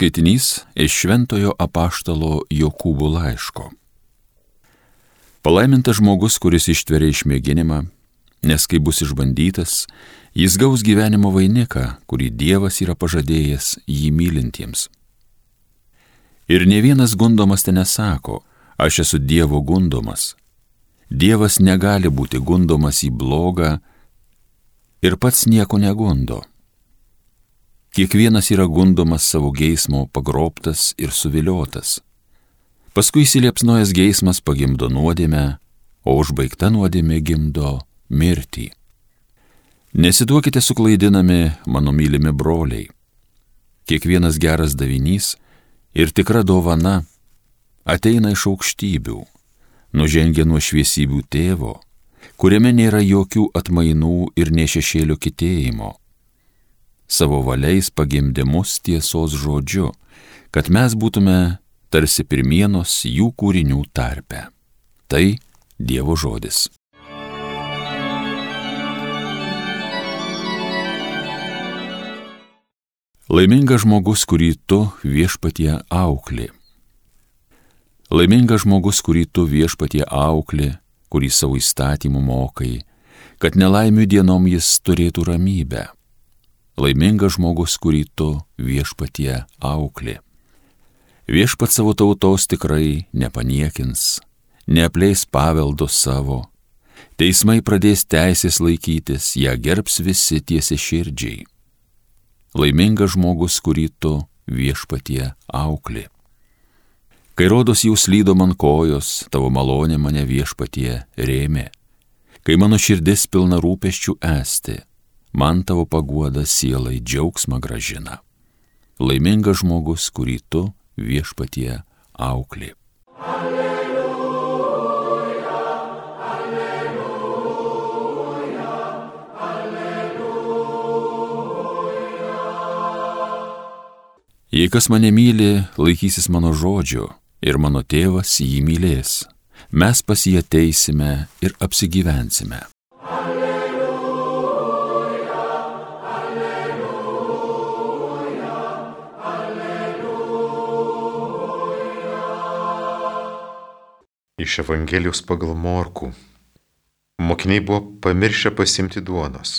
Skaitinys iš Šventojo apaštalo Jokūbų laiško. Palaimintas žmogus, kuris ištveria išmėginimą, nes kai bus išbandytas, jis gaus gyvenimo vainiką, kurį Dievas yra pažadėjęs jį mylintiems. Ir ne vienas gundomas ten nesako, aš esu Dievo gundomas. Dievas negali būti gundomas į blogą ir pats nieko negundo. Kiekvienas yra gundomas savo geismo pagrobtas ir suviliotas. Paskui įsiliepsnojas geismas pagimdo nuodėmę, o užbaigta nuodėmė gimdo mirtį. Nesiduokite suklaidinami, mano mylimi broliai. Kiekvienas geras davinys ir tikra dovana ateina iš aukštybių, nužengia nuo šviesybių tėvo, kuriame nėra jokių atmainų ir nešešėlio kitėjimo savo valiais pagimdė mus tiesos žodžiu, kad mes būtume tarsi pirmienos jų kūrinių tarpe. Tai Dievo žodis. Laimingas žmogus, kurį tu viešpatie auklė. Laimingas žmogus, kurį tu viešpatie auklė, kurį savo įstatymų mokai, kad nelaimių dienom jis turėtų ramybę laimingas žmogus, kurį tu viešpatie auklė. Viešpat savo tautos tikrai nepaniekins, neapleis paveldo savo, teismai pradės teisės laikytis, ją gerbs visi tiesi širdžiai. Laimingas žmogus, kurį tu viešpatie auklė. Kai rodos jūs lydo man kojos, tavo malonė mane viešpatie rėmė. Kai mano širdis pilna rūpeščių esti, man tavo paguoda sielai džiaugsmą gražina. Laimingas žmogus, kurį tu viešpatie auklė. Alleluja, alleluja, alleluja. Jei kas mane myli, laikysis mano žodžio ir mano tėvas jį mylės, mes pas jį ateisime ir apsigyvensime. Iš Evangelijos pagal Morkų. Mokiniai buvo pamiršę pasimti duonos.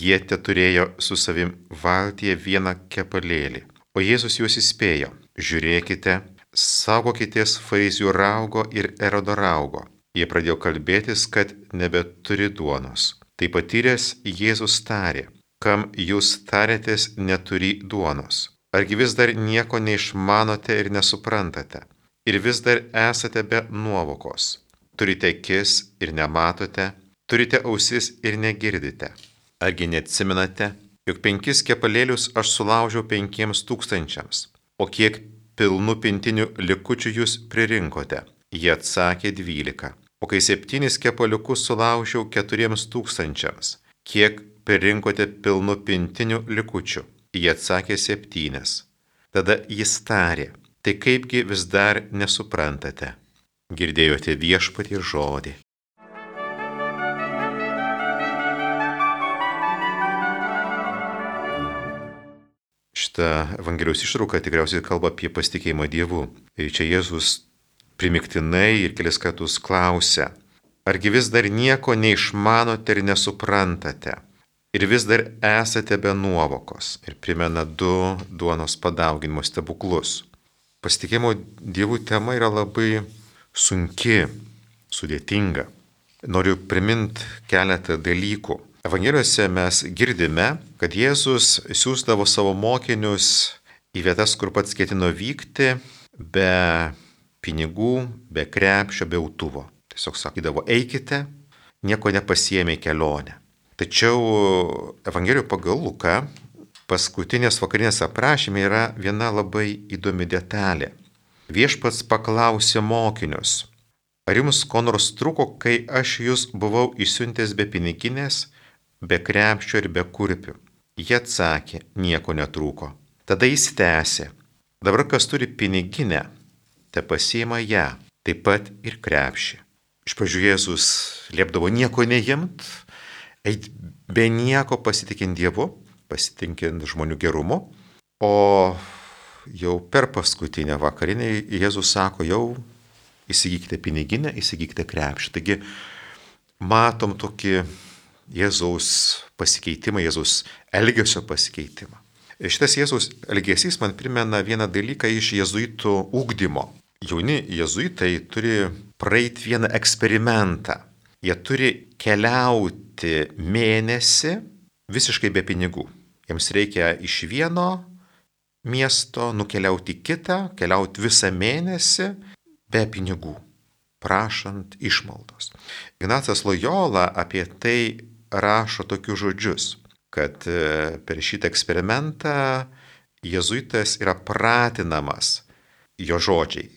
Jie te turėjo su savim valtyje vieną kepalėlį. O Jėzus juos įspėjo. Žiūrėkite, saugokitės farizijų raugo ir erodo raugo. Jie pradėjo kalbėtis, kad nebeturi duonos. Tai patyręs Jėzus tarė, kam jūs tarėtės neturi duonos. Argi vis dar nieko neišmanote ir nesuprantate? Ir vis dar esate be nuovokos. Turite akis ir nematote, turite ausis ir negirdite. Argi neatsiminate, jog penkis kepalėlius aš sulaužiau penkiems tūkstančiams, o kiek pilnų pintinių likučių jūs pririnkote? Jie atsakė dvylika. O kai septynis kepaliukus sulaužiau keturiems tūkstančiams, kiek pririnkote pilnų pintinių likučių? Jie atsakė septynes. Tada jis tarė, tai kaipgi vis dar nesuprantate? Girdėjote viešpatį žodį. Šitą Evangelijos ištrauką tikriausiai kalba apie pasitikėjimą Dievu. Ir čia Jėzus primiktinai ir kelis kartus klausia, argi vis dar nieko neišmanote ir nesuprantate? Ir vis dar esate be nuovokos ir primena du duonos padauginimo stebuklus. Pasitikėjimo Dievų tema yra labai sunki, sudėtinga. Noriu priminti keletą dalykų. Evangelijose mes girdime, kad Jėzus siūsdavo savo mokinius į vietas, kur pats ketino vykti, be pinigų, be krepšio, be autuvo. Tiesiog sakydavo, eikite, nieko nepasiemė į kelionę. Tačiau Evangelijų pagal Luką paskutinės vakarinės aprašymė yra viena labai įdomi detalė. Viešpats paklausė mokinius, ar jums ko nors truko, kai aš jūs buvau išsiuntęs be piniginės, be krepščio ir be kurpių? Jie atsakė, nieko netrūko. Tada jis tęsė, dabar kas turi piniginę, te pasiema ją, taip pat ir krepšį. Iš pradžių Jėzus liepdavo nieko neimt, eit be nieko pasitikint Dievu, pasitinkint žmonių gerumu, o jau per paskutinę vakarinę Jėzus sako, jau įsigykite piniginę, įsigykite krepšį. Taigi matom tokį Jėzaus pasikeitimą, Jėzaus elgesio pasikeitimą. Šitas Jėzaus elgesys man primena vieną dalyką iš jėzuitų ūkdymo. Jauni jėzuitai turi praeiti vieną eksperimentą. Jie turi keliauti mėnesį visiškai be pinigų. Jiems reikia iš vieno miesto nukeliauti į kitą, keliauti visą mėnesį be pinigų, prašant išmaldos. Ignacas Lojola apie tai rašo tokius žodžius, kad e, per šitą eksperimentą jėzuitas yra pratinamas, jo žodžiai,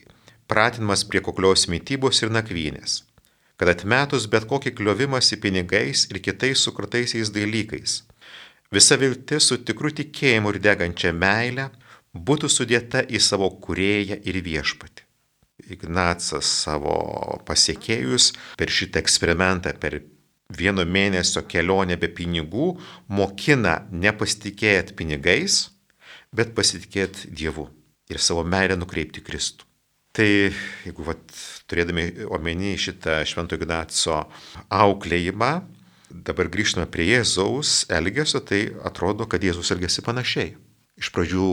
pratinamas prie kuklios mytybos ir nakvynės, kad atmetus bet kokį kliovimąsi pinigais ir kitais sukurtaisiais dalykais, visa viltis su tikru tikėjimu ir degančia meile būtų sudėta į savo kurėją ir viešpatį. Ignacas savo pasiekėjus per šitą eksperimentą, per vieno mėnesio kelionę be pinigų, mokina nepasitikėti pinigais, bet pasitikėti Dievu ir savo meilę nukreipti Kristų. Tai jeigu vat, turėdami omeny šitą Švento Ignaco auklėjimą, dabar grįžtame prie Jėzaus elgesio, tai atrodo, kad Jėzus elgesi panašiai. Iš pradžių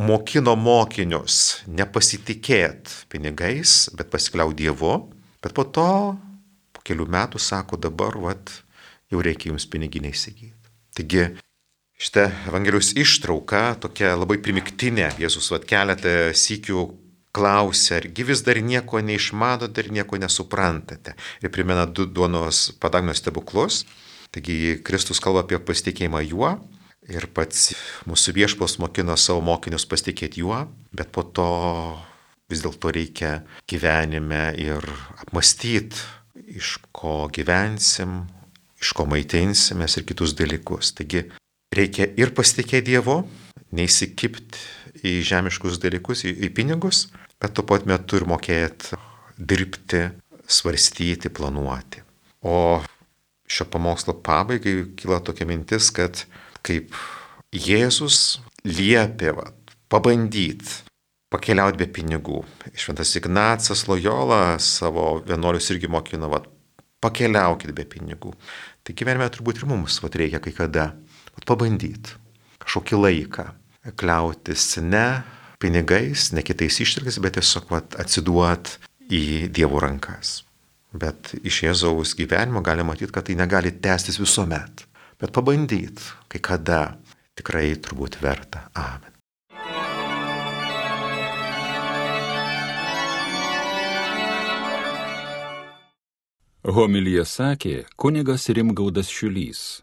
mokino mokinius nepasitikėti pinigais, bet pasikliauti Dievu, bet po to, po kelių metų, sako, dabar vat, jau reikia jums piniginiai įsigyti. Taigi, šitą Evangelijos ištrauką, tokia labai primiktinė, Jėzus vat keletą sykių klausia, argi vis dar nieko neišmanote ir nieko nesuprantate. Ir primena du duonos padagnos stebuklus. Taigi Kristus kalba apie pasitikėjimą juo, Ir pats mūsų viešpos mokino savo mokinius pasitikėti juo, bet po to vis dėlto reikia gyvenime ir apmastyti, iš ko gyvensim, iš ko maitinsimės ir kitus dalykus. Taigi reikia ir pasitikėti Dievu, neįsikipti į žemiškus dalykus, į, į pinigus, bet tuo pat metu ir mokėti dirbti, svarstyti, planuoti. O šio pamokslo pabaigai kyla tokia mintis, kad kaip Jėzus liepė va, pabandyti pakeliauti be pinigų. Šventas Ignacas Lojola savo vienuolius irgi mokino, va, pakeliaukit be pinigų. Tai gyvenime turbūt ir mums va, reikia kai kada va, pabandyti kažkokį laiką kliautis ne pinigais, ne kitais ištirkais, bet tiesiog va, atsiduot į Dievo rankas. Bet iš Jėzaus gyvenimo galima matyti, kad tai negali tęstis visuomet bet pabandyt, kai kada tikrai turbūt verta. Amen. Homilyje sakė kunigas Rimgaudas Šiulys.